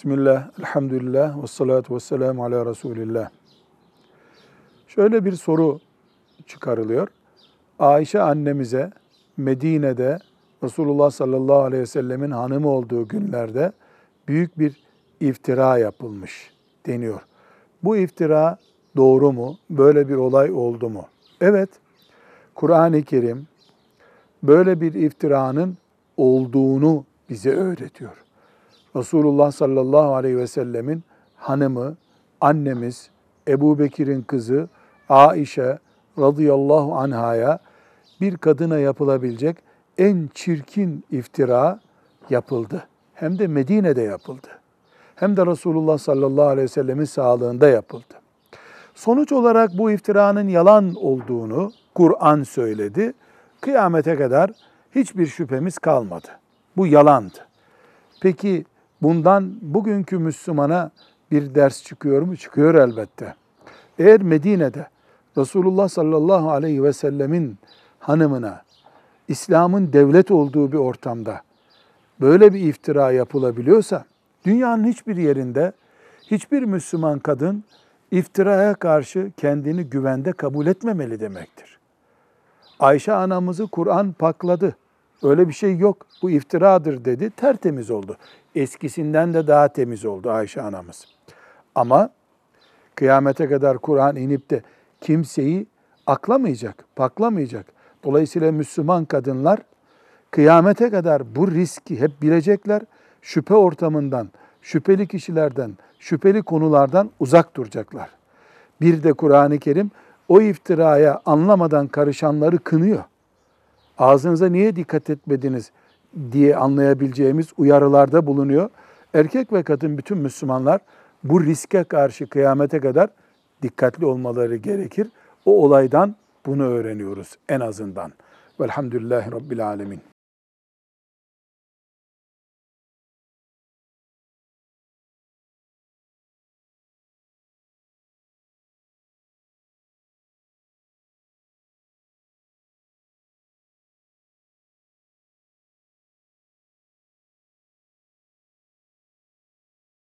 Bismillah, elhamdülillah, ve salatu ve selamu ala Resulillah. Şöyle bir soru çıkarılıyor. Ayşe annemize Medine'de Resulullah sallallahu aleyhi ve sellemin hanımı olduğu günlerde büyük bir iftira yapılmış deniyor. Bu iftira doğru mu? Böyle bir olay oldu mu? Evet, Kur'an-ı Kerim böyle bir iftiranın olduğunu bize öğretiyor. Resulullah sallallahu aleyhi ve sellemin hanımı, annemiz, Ebu Bekir'in kızı Aişe radıyallahu anhaya bir kadına yapılabilecek en çirkin iftira yapıldı. Hem de Medine'de yapıldı. Hem de Resulullah sallallahu aleyhi ve sellemin sağlığında yapıldı. Sonuç olarak bu iftiranın yalan olduğunu Kur'an söyledi. Kıyamete kadar hiçbir şüphemiz kalmadı. Bu yalandı. Peki bundan bugünkü Müslümana bir ders çıkıyor mu? Çıkıyor elbette. Eğer Medine'de Resulullah sallallahu aleyhi ve sellemin hanımına İslam'ın devlet olduğu bir ortamda böyle bir iftira yapılabiliyorsa dünyanın hiçbir yerinde hiçbir Müslüman kadın iftiraya karşı kendini güvende kabul etmemeli demektir. Ayşe anamızı Kur'an pakladı. Öyle bir şey yok. Bu iftiradır dedi. Tertemiz oldu. Eskisinden de daha temiz oldu Ayşe anamız. Ama kıyamete kadar Kur'an inip de kimseyi aklamayacak, paklamayacak. Dolayısıyla Müslüman kadınlar kıyamete kadar bu riski hep bilecekler. Şüphe ortamından, şüpheli kişilerden, şüpheli konulardan uzak duracaklar. Bir de Kur'an-ı Kerim o iftiraya anlamadan karışanları kınıyor. Ağzınıza niye dikkat etmediniz diye anlayabileceğimiz uyarılarda bulunuyor. Erkek ve kadın bütün Müslümanlar bu riske karşı kıyamete kadar dikkatli olmaları gerekir. O olaydan bunu öğreniyoruz en azından. Velhamdülillahi Rabbil Alemin.